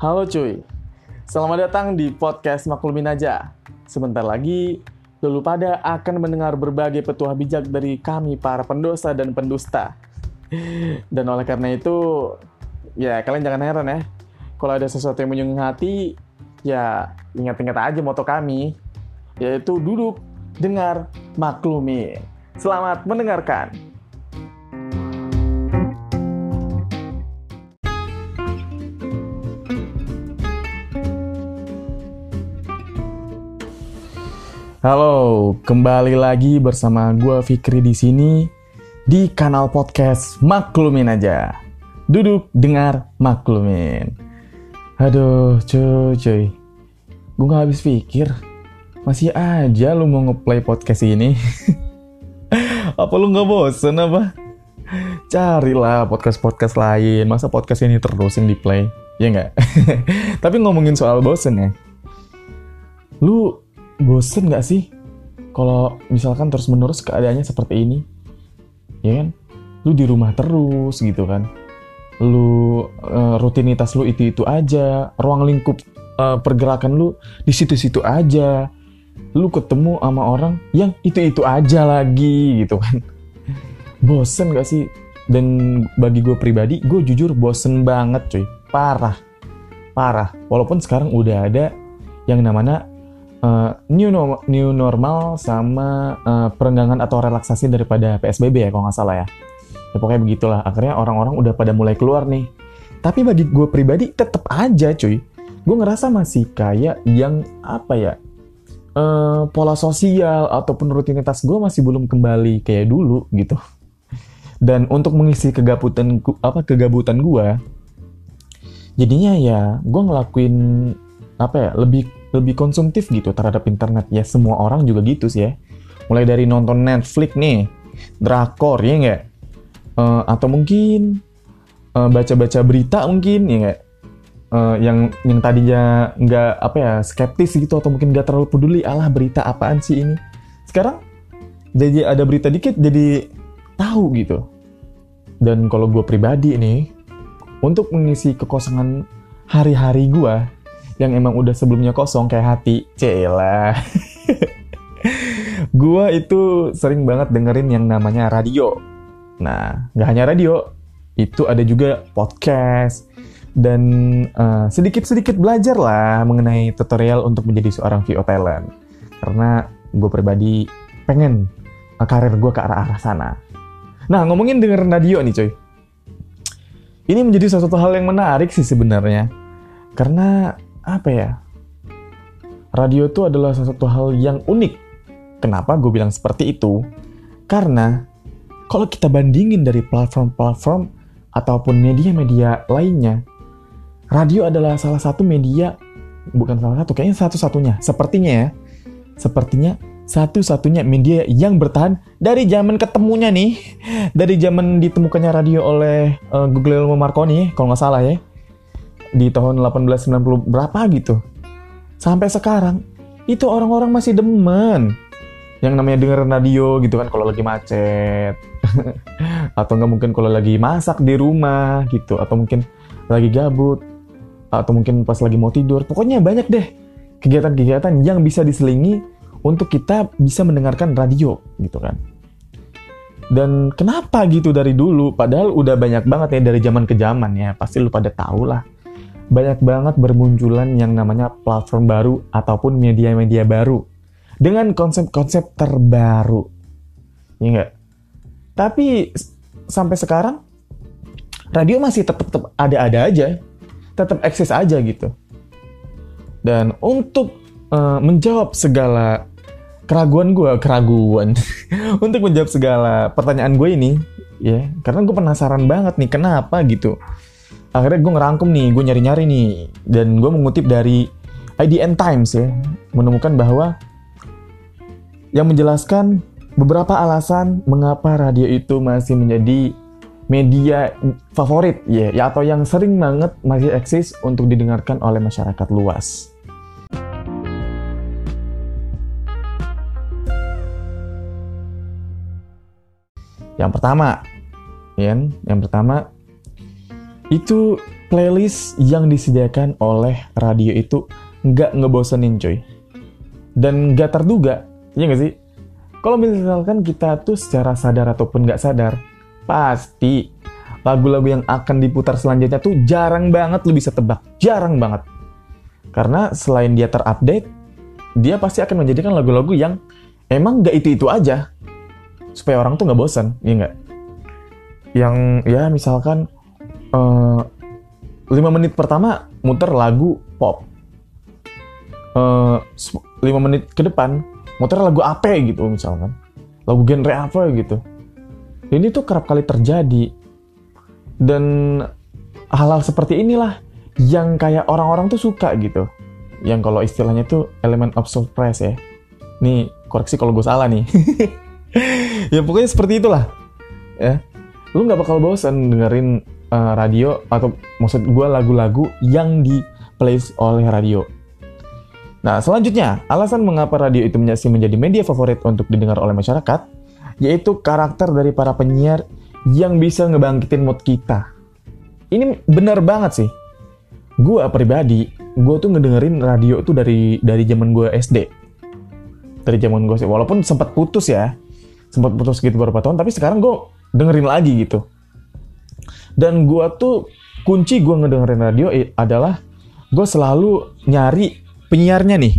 Halo cuy, selamat datang di podcast Maklumin Aja. Sebentar lagi, lulu pada akan mendengar berbagai petuah bijak dari kami para pendosa dan pendusta. Dan oleh karena itu, ya kalian jangan heran ya. Kalau ada sesuatu yang menyinggung hati, ya ingat-ingat aja moto kami, yaitu duduk, dengar, maklumi. Selamat mendengarkan. Halo, kembali lagi bersama gue Fikri di sini di kanal podcast Maklumin aja. Duduk, dengar, maklumin. Aduh, cuy, cuy. Gue gak habis pikir. Masih aja lu mau ngeplay podcast ini. apa lu gak bosen apa? Carilah podcast-podcast lain. Masa podcast ini terus yang di play? Ya nggak? Tapi ngomongin soal bosen ya. Lu bosen gak sih? Kalau misalkan terus menerus keadaannya seperti ini ya kan? Lu di rumah terus gitu kan? Lu uh, rutinitas lu itu itu aja ruang lingkup uh, pergerakan lu di situ-situ aja. Lu ketemu sama orang yang itu itu aja lagi gitu kan? Bosen gak sih? Dan bagi gue pribadi gue jujur bosen banget cuy. Parah. Parah. Walaupun sekarang udah ada yang namanya uh, new normal, new normal sama uh, perenggangan atau relaksasi daripada PSBB ya kalau nggak salah ya. Ya pokoknya begitulah. Akhirnya orang-orang udah pada mulai keluar nih. Tapi bagi gue pribadi tetap aja cuy. Gue ngerasa masih kayak yang apa ya? Uh, pola sosial ataupun rutinitas gue masih belum kembali kayak dulu gitu. Dan untuk mengisi kegabutan apa kegabutan gue, jadinya ya gue ngelakuin apa ya lebih lebih konsumtif gitu terhadap internet. Ya semua orang juga gitu sih ya. Mulai dari nonton Netflix nih drakor ya nggak? Uh, atau mungkin uh, baca-baca berita mungkin ya nggak? Uh, yang yang tadinya nggak apa ya skeptis gitu atau mungkin nggak terlalu peduli alah berita apaan sih ini? Sekarang jadi ada berita dikit jadi tahu gitu. Dan kalau gue pribadi nih untuk mengisi kekosongan hari-hari gue yang emang udah sebelumnya kosong kayak hati. Cela. gua itu sering banget dengerin yang namanya radio. Nah, nggak hanya radio, itu ada juga podcast dan sedikit sedikit-sedikit belajar lah mengenai tutorial untuk menjadi seorang VO talent. Karena gue pribadi pengen uh, karir gue ke arah-arah sana. Nah, ngomongin dengerin radio nih coy. Ini menjadi sesuatu hal yang menarik sih sebenarnya. Karena apa ya? Radio itu adalah sesuatu hal yang unik. Kenapa gue bilang seperti itu? Karena kalau kita bandingin dari platform-platform ataupun media-media lainnya, radio adalah salah satu media, bukan salah satu, kayaknya satu-satunya, sepertinya ya, sepertinya satu-satunya media yang bertahan dari zaman ketemunya nih, dari zaman ditemukannya radio oleh uh, Guglielmo Marconi, kalau nggak salah ya, di tahun 1890 berapa gitu. Sampai sekarang itu orang-orang masih demen. Yang namanya denger radio gitu kan kalau lagi macet. Atau nggak mungkin kalau lagi masak di rumah gitu atau mungkin lagi gabut atau mungkin pas lagi mau tidur. Pokoknya banyak deh kegiatan-kegiatan yang bisa diselingi untuk kita bisa mendengarkan radio gitu kan. Dan kenapa gitu dari dulu? Padahal udah banyak banget ya dari zaman ke zaman ya. Pasti lu pada tahu lah banyak banget bermunculan yang namanya platform baru ataupun media-media baru dengan konsep-konsep terbaru. Ya enggak? Tapi sampai sekarang radio masih tetap ada-ada aja, tetap eksis aja gitu. Dan untuk uh, menjawab segala keraguan gue, keraguan, untuk menjawab segala pertanyaan gue ini, ya, karena gue penasaran banget nih kenapa gitu akhirnya gue ngerangkum nih, gue nyari-nyari nih, dan gue mengutip dari IDN Times ya, menemukan bahwa yang menjelaskan beberapa alasan mengapa radio itu masih menjadi media favorit ya, ya atau yang sering banget masih eksis untuk didengarkan oleh masyarakat luas. Yang pertama, ya, yang pertama itu playlist yang disediakan oleh radio itu nggak ngebosenin coy. Dan nggak terduga, ya nggak sih? Kalau misalkan kita tuh secara sadar ataupun nggak sadar, pasti lagu-lagu yang akan diputar selanjutnya tuh jarang banget lu bisa tebak. Jarang banget. Karena selain dia terupdate, dia pasti akan menjadikan lagu-lagu yang emang nggak itu-itu aja. Supaya orang tuh nggak bosan, ya nggak? Yang ya misalkan uh, 5 menit pertama muter lagu pop. Uh, eh, 5 menit ke depan muter lagu apa gitu misalkan. Lagu genre apa gitu. Ini tuh kerap kali terjadi. Dan hal-hal seperti inilah yang kayak orang-orang tuh suka gitu. Yang kalau istilahnya tuh elemen of surprise ya. Nih, koreksi kalau gue salah nih. ya pokoknya seperti itulah. Ya. Lu nggak bakal bosan dengerin uh, radio atau maksud gue lagu-lagu yang di plays oleh radio. Nah, selanjutnya, alasan mengapa radio itu menjadi media favorit untuk didengar oleh masyarakat, yaitu karakter dari para penyiar yang bisa ngebangkitin mood kita. Ini benar banget sih. Gue pribadi, gue tuh ngedengerin radio itu dari dari zaman gue SD. Dari zaman gue sih, walaupun sempat putus ya, sempat putus gitu beberapa tahun, tapi sekarang gue dengerin lagi gitu. Dan gue tuh kunci gue ngedengerin radio adalah gue selalu nyari penyiarnya nih.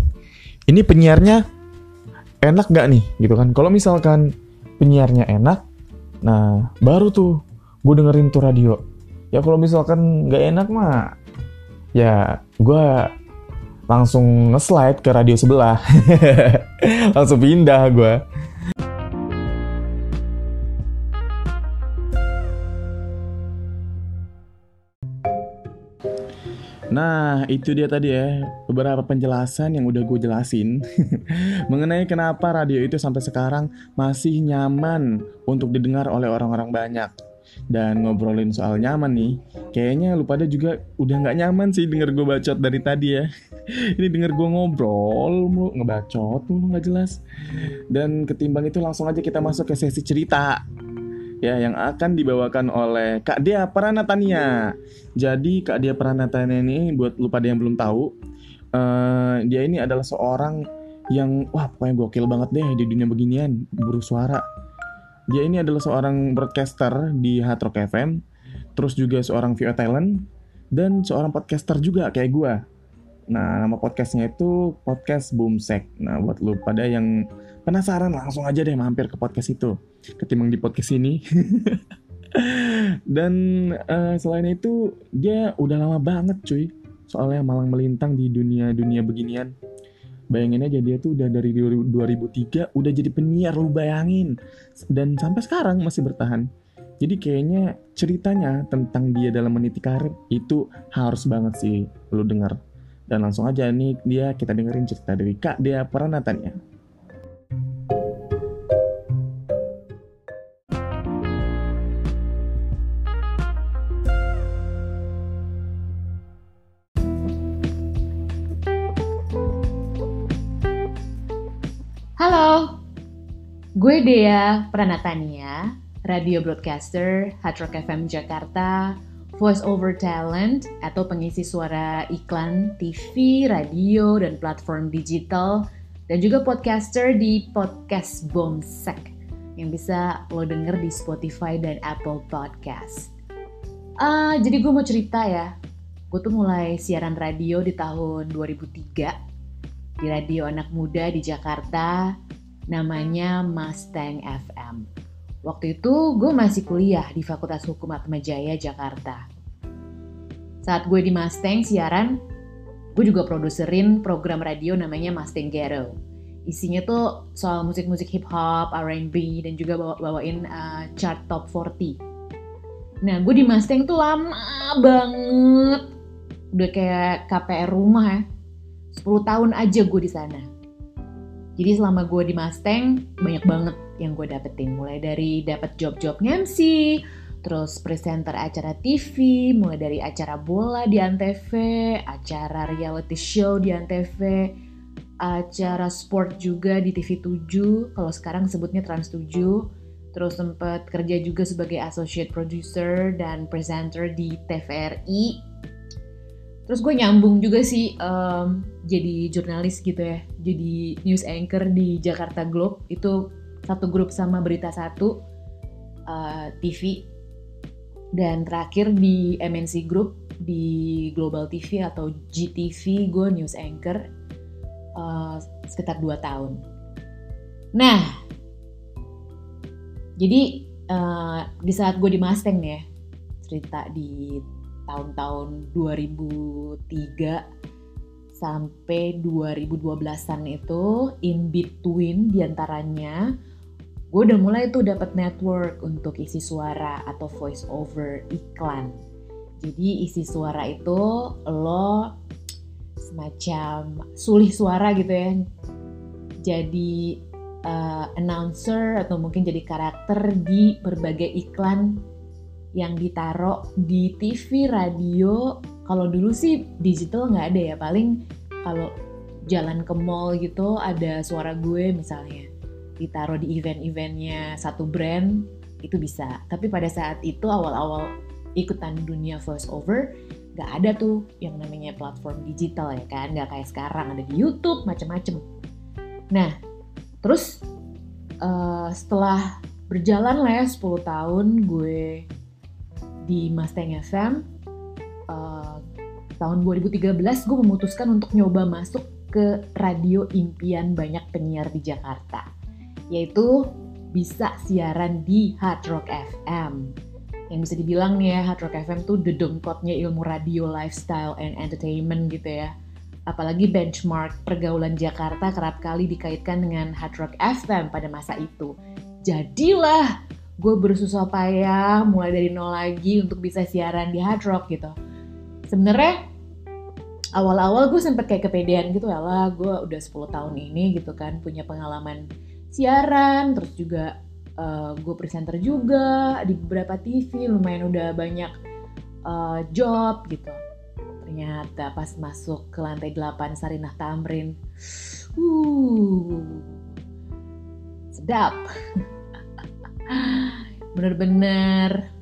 Ini penyiarnya enak gak nih gitu kan? Kalau misalkan penyiarnya enak, nah baru tuh gue dengerin tuh radio. Ya kalau misalkan gak enak mah, ya gue langsung nge-slide ke radio sebelah. langsung pindah gue. Nah, itu dia tadi ya, beberapa penjelasan yang udah gue jelasin mengenai kenapa radio itu sampai sekarang masih nyaman untuk didengar oleh orang-orang banyak. Dan ngobrolin soal nyaman nih, kayaknya lu pada juga udah nggak nyaman sih denger gue bacot dari tadi ya. Ini denger gue ngobrol, mau ngebacot mulu nggak jelas. Dan ketimbang itu langsung aja kita masuk ke sesi cerita ya yang akan dibawakan oleh Kak Dia Pranatania. Jadi Kak Dia Pranatania ini buat lu pada yang belum tahu, uh, dia ini adalah seorang yang wah pokoknya gokil banget deh di dunia beginian, buru suara. Dia ini adalah seorang broadcaster di Hard Rock FM, terus juga seorang VO talent dan seorang podcaster juga kayak gua. Nah, nama podcastnya itu Podcast Boomsek. Nah, buat lu pada yang penasaran langsung aja deh mampir ke podcast itu. Ketimbang di podcast ini. Dan uh, selain itu dia udah lama banget cuy. Soalnya malang melintang di dunia dunia beginian. Bayangin aja dia tuh udah dari 2003 udah jadi penyiar lu bayangin. Dan sampai sekarang masih bertahan. Jadi kayaknya ceritanya tentang dia dalam meniti karir itu harus banget sih lu denger dan langsung aja nih dia kita dengerin cerita dari Kak dia Pranatanya. Gue Dea Pranatania, radio broadcaster Hard Rock FM Jakarta, voice over talent atau pengisi suara iklan TV, radio, dan platform digital, dan juga podcaster di podcast Bomsek yang bisa lo denger di Spotify dan Apple Podcast. Uh, jadi gue mau cerita ya, gue tuh mulai siaran radio di tahun 2003 di radio anak muda di Jakarta namanya Mustang FM. Waktu itu gue masih kuliah di Fakultas Hukum Atmajaya Jakarta. Saat gue di Mustang siaran, gue juga produserin program radio namanya Mustang Ghetto. Isinya tuh soal musik-musik hip hop, R&B, dan juga bawa bawain uh, chart top 40. Nah, gue di Mustang tuh lama banget. Udah kayak KPR rumah ya. 10 tahun aja gue di sana. Jadi selama gue di Mustang banyak banget yang gue dapetin. Mulai dari dapet job-job MC, terus presenter acara TV, mulai dari acara bola di Antv, acara reality show di Antv, acara sport juga di TV 7, kalau sekarang sebutnya Trans 7, terus sempat kerja juga sebagai associate producer dan presenter di TVRI terus gue nyambung juga sih um, jadi jurnalis gitu ya jadi news anchor di Jakarta Globe itu satu grup sama Berita Satu uh, TV dan terakhir di MNC Group di Global TV atau GTV gue news anchor uh, sekitar 2 tahun. Nah, jadi uh, di saat gue di Mustang ya, cerita di tahun-tahun 2003 sampai 2012-an itu in between di antaranya gue udah mulai tuh dapat network untuk isi suara atau voice over iklan. Jadi isi suara itu lo semacam sulih suara gitu ya. Jadi uh, announcer atau mungkin jadi karakter di berbagai iklan yang ditaruh di TV, radio. Kalau dulu sih digital nggak ada ya, paling kalau jalan ke mall gitu ada suara gue misalnya ditaruh di event-eventnya satu brand itu bisa. Tapi pada saat itu awal-awal ikutan dunia voice over nggak ada tuh yang namanya platform digital ya kan nggak kayak sekarang ada di YouTube macem-macem nah terus uh, setelah berjalan lah ya 10 tahun gue di Mustang FM uh, eh, tahun 2013 gue memutuskan untuk nyoba masuk ke radio impian banyak penyiar di Jakarta yaitu bisa siaran di Hard Rock FM. Yang bisa dibilang nih ya, Hard Rock FM tuh dedengkotnya ilmu radio, lifestyle, and entertainment gitu ya. Apalagi benchmark pergaulan Jakarta kerap kali dikaitkan dengan Hard Rock FM pada masa itu. Jadilah gue bersusah payah mulai dari nol lagi untuk bisa siaran di Hard Rock gitu. Sebenarnya awal-awal gue sempet kayak kepedean gitu ya lah gue udah 10 tahun ini gitu kan punya pengalaman siaran terus juga uh, gue presenter juga di beberapa TV lumayan udah banyak uh, job gitu ternyata pas masuk ke lantai 8 Sarinah Tamrin uh sedap bener-bener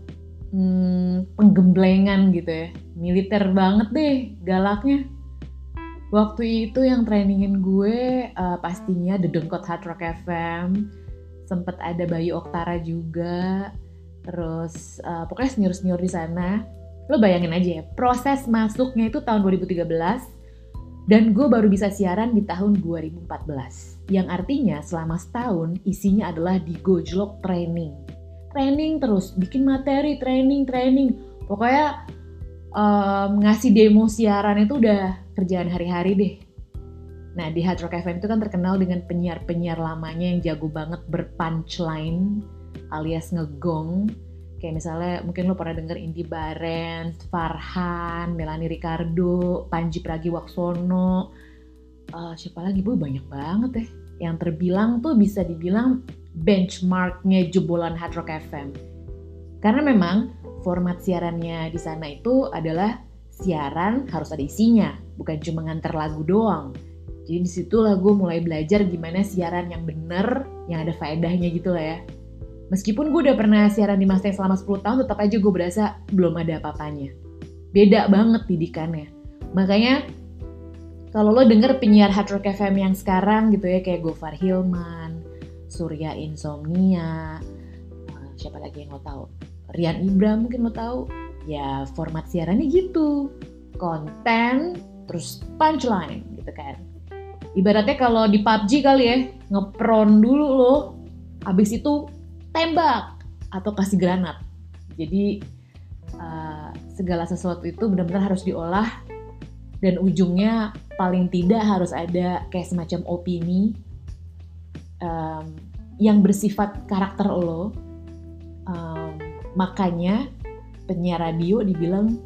hmm, penggemblengan gitu ya militer banget deh galaknya Waktu itu yang trainingin gue uh, pastinya The Dengkot Hard Rock FM, sempet ada Bayu Oktara juga, terus uh, pokoknya senior-senior di sana. Lo bayangin aja ya, proses masuknya itu tahun 2013, dan gue baru bisa siaran di tahun 2014. Yang artinya selama setahun isinya adalah di Gojlok training. Training terus, bikin materi, training, training. Pokoknya um, ngasih demo siaran itu udah kerjaan hari-hari deh. Nah di Hard Rock FM itu kan terkenal dengan penyiar-penyiar lamanya yang jago banget berpunchline alias ngegong. Kayak misalnya mungkin lo pernah denger Indi Barens, Farhan, Melani Ricardo, Panji Pragiwaksono, uh, siapa lagi bu banyak banget deh. Yang terbilang tuh bisa dibilang benchmarknya jebolan Hard Rock FM. Karena memang format siarannya di sana itu adalah siaran harus ada isinya, bukan cuma nganter lagu doang. Jadi di situlah gue mulai belajar gimana siaran yang bener, yang ada faedahnya gitu lah ya. Meskipun gue udah pernah siaran di Mustang selama 10 tahun, tetap aja gue berasa belum ada apa-apanya. Beda banget didikannya. Makanya kalau lo denger penyiar Hard Rock FM yang sekarang gitu ya, kayak Gofar Hilman, Surya Insomnia, eh, siapa lagi yang lo tahu? Rian Ibra mungkin lo tahu, ya format siarannya gitu. Konten terus punchline gitu kan. Ibaratnya kalau di PUBG kali ya ngepron dulu lo habis itu tembak atau kasih granat. Jadi uh, segala sesuatu itu benar-benar harus diolah dan ujungnya paling tidak harus ada kayak semacam opini um, yang bersifat karakter lo um, makanya penyiar radio dibilang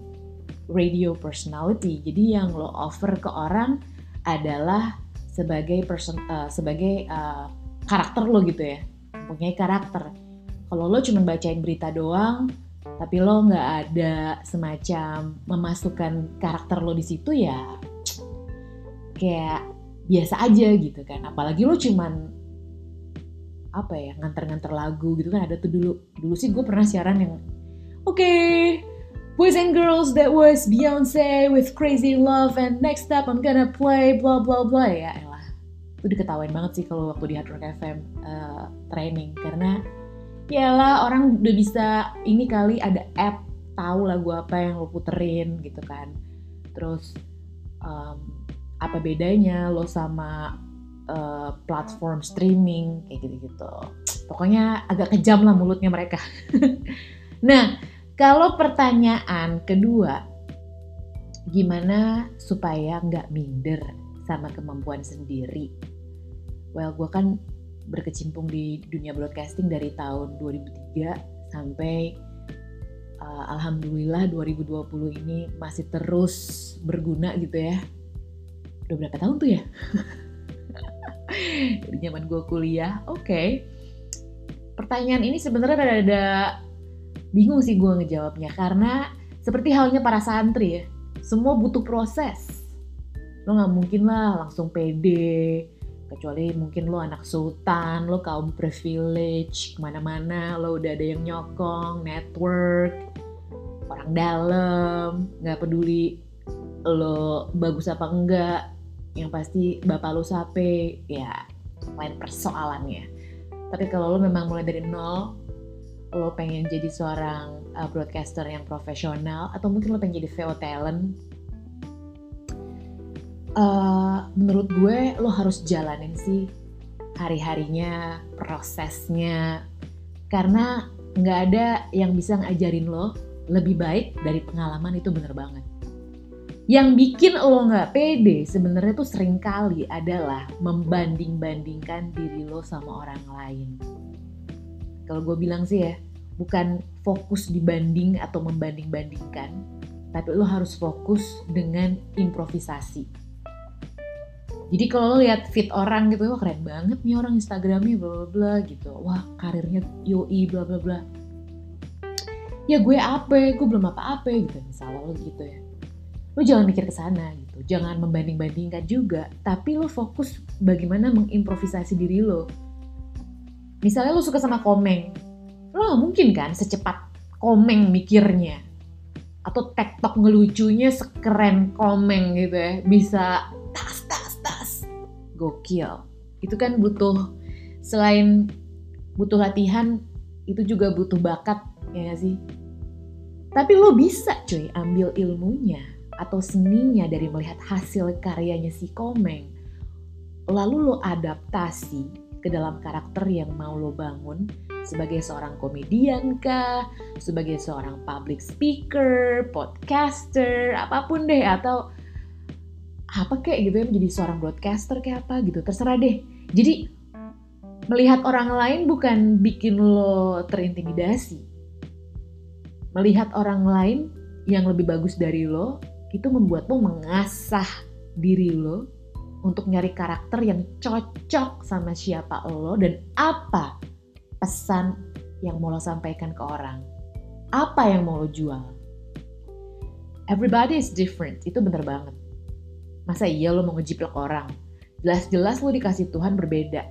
radio personality. Jadi yang lo offer ke orang adalah sebagai person uh, sebagai uh, karakter lo gitu ya. Punya karakter. Kalau lo cuma bacain berita doang, tapi lo nggak ada semacam memasukkan karakter lo di situ ya kayak biasa aja gitu kan. Apalagi lo cuman apa ya nganter-nganter lagu gitu kan ada tuh dulu. Dulu sih gue pernah siaran yang oke okay, boys and girls that was Beyonce with Crazy Love and next up I'm gonna play blah blah blah. Ya elah itu diketawain banget sih kalau waktu di Hard Rock FM uh, training. Karena lah orang udah bisa ini kali ada app tahu lagu apa yang lo puterin gitu kan. Terus um, apa bedanya lo sama uh, platform streaming kayak gitu-gitu. Pokoknya agak kejam lah mulutnya mereka. nah, kalau pertanyaan kedua, gimana supaya nggak minder sama kemampuan sendiri? Well, gue kan berkecimpung di dunia broadcasting dari tahun 2003 sampai uh, alhamdulillah 2020 ini masih terus berguna gitu ya. Udah berapa tahun tuh ya? dari zaman gue kuliah. Oke. Okay. pertanyaan ini sebenarnya ada, ada bingung sih gue ngejawabnya. Karena seperti halnya para santri ya semua butuh proses. Lo nggak mungkin lah langsung pede kecuali mungkin lo anak sultan lo kaum privilege ke mana-mana lo udah ada yang nyokong network orang dalam nggak peduli lo bagus apa enggak yang pasti bapak lu sape ya lain persoalannya. Tapi kalau lo memang mulai dari nol lo pengen jadi seorang uh, broadcaster yang profesional atau mungkin lo pengen jadi VO talent uh, menurut gue lo harus jalanin sih hari-harinya prosesnya. Karena nggak ada yang bisa ngajarin lo lebih baik dari pengalaman itu bener banget yang bikin lo nggak pede sebenarnya tuh sering kali adalah membanding-bandingkan diri lo sama orang lain. Kalau gue bilang sih ya, bukan fokus dibanding atau membanding-bandingkan, tapi lo harus fokus dengan improvisasi. Jadi kalau lo lihat fit orang gitu, wah keren banget nih orang Instagramnya bla bla bla gitu, wah karirnya yoi bla bla bla. Ya gue apa? Gue belum apa-apa gitu misalnya lo gitu ya lo jangan mikir ke sana gitu. Jangan membanding-bandingkan juga. Tapi lo fokus bagaimana mengimprovisasi diri lo misalnya lo suka sama komeng. Lo gak mungkin kan secepat komeng mikirnya. Atau tektok ngelucunya sekeren komeng gitu ya. Bisa tas tas tas. Gokil. Itu kan butuh selain butuh latihan itu juga butuh bakat ya gak sih? Tapi lo bisa cuy ambil ilmunya atau seninya dari melihat hasil karyanya si Komeng, lalu lo adaptasi ke dalam karakter yang mau lo bangun sebagai seorang komedian kah, sebagai seorang public speaker, podcaster, apa pun deh atau apa kayak gitu ya menjadi seorang broadcaster kayak apa gitu terserah deh. Jadi melihat orang lain bukan bikin lo terintimidasi. Melihat orang lain yang lebih bagus dari lo itu membuat lo mengasah diri lo untuk nyari karakter yang cocok sama siapa lo dan apa pesan yang mau lo sampaikan ke orang. Apa yang mau lo jual. Everybody is different, itu bener banget. Masa iya lo mau ngejiplak orang? Jelas-jelas lo dikasih Tuhan berbeda.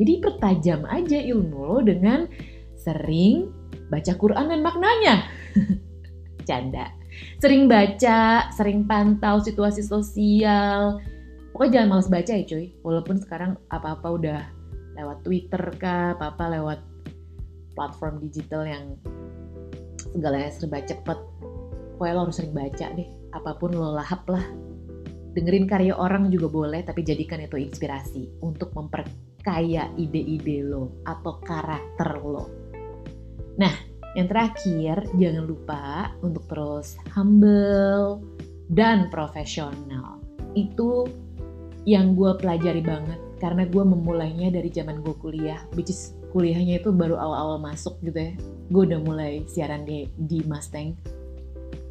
Jadi pertajam aja ilmu lo dengan sering baca Quran dan maknanya. Canda sering baca, sering pantau situasi sosial. Pokoknya jangan males baca ya cuy. Walaupun sekarang apa-apa udah lewat Twitter kah, apa-apa lewat platform digital yang segalanya serba cepet. Pokoknya lo harus sering baca deh. Apa pun lo lahap lah. Dengerin karya orang juga boleh, tapi jadikan itu inspirasi untuk memperkaya ide-ide lo atau karakter lo. Nah, yang terakhir, jangan lupa untuk terus humble dan profesional. Itu yang gue pelajari banget karena gue memulainya dari zaman gue kuliah, which is kuliahnya itu baru awal-awal masuk gitu ya. Gue udah mulai siaran di, di Mustang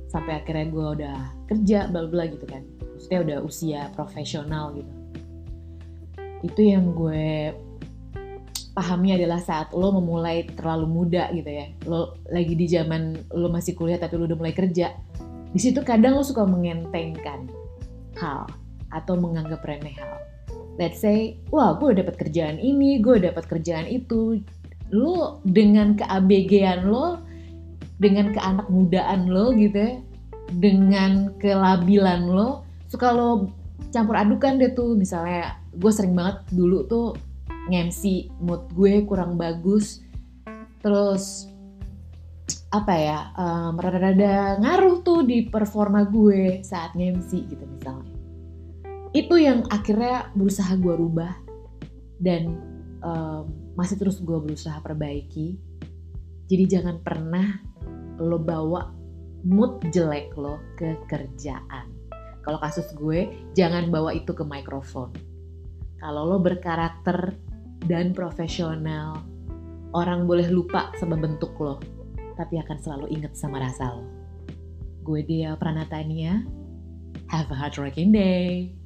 sampai akhirnya gue udah kerja bla bla gitu kan. Maksudnya udah usia profesional gitu. Itu yang gue pahami adalah saat lo memulai terlalu muda gitu ya. Lo lagi di zaman lo masih kuliah tapi lo udah mulai kerja. Di situ kadang lo suka mengentengkan hal atau menganggap remeh hal. let's say, wah gue dapat kerjaan ini, gue dapat kerjaan itu. Lo dengan keabegean lo, dengan keanak mudaan lo gitu ya, dengan kelabilan lo, suka lo campur adukan deh tuh. Misalnya gue sering banget dulu tuh nge-MC mood gue kurang bagus, terus apa ya um, rada-rada ngaruh tuh di performa gue saat nge-MC gitu misalnya. Itu yang akhirnya berusaha gue rubah dan um, masih terus gue berusaha perbaiki. Jadi jangan pernah lo bawa mood jelek lo ke kerjaan. Kalau kasus gue jangan bawa itu ke mikrofon. Kalau lo berkarakter dan profesional. Orang boleh lupa sama bentuk lo tapi akan selalu inget sama rasa lo. Gue Dia Pranatania. Have a hard working day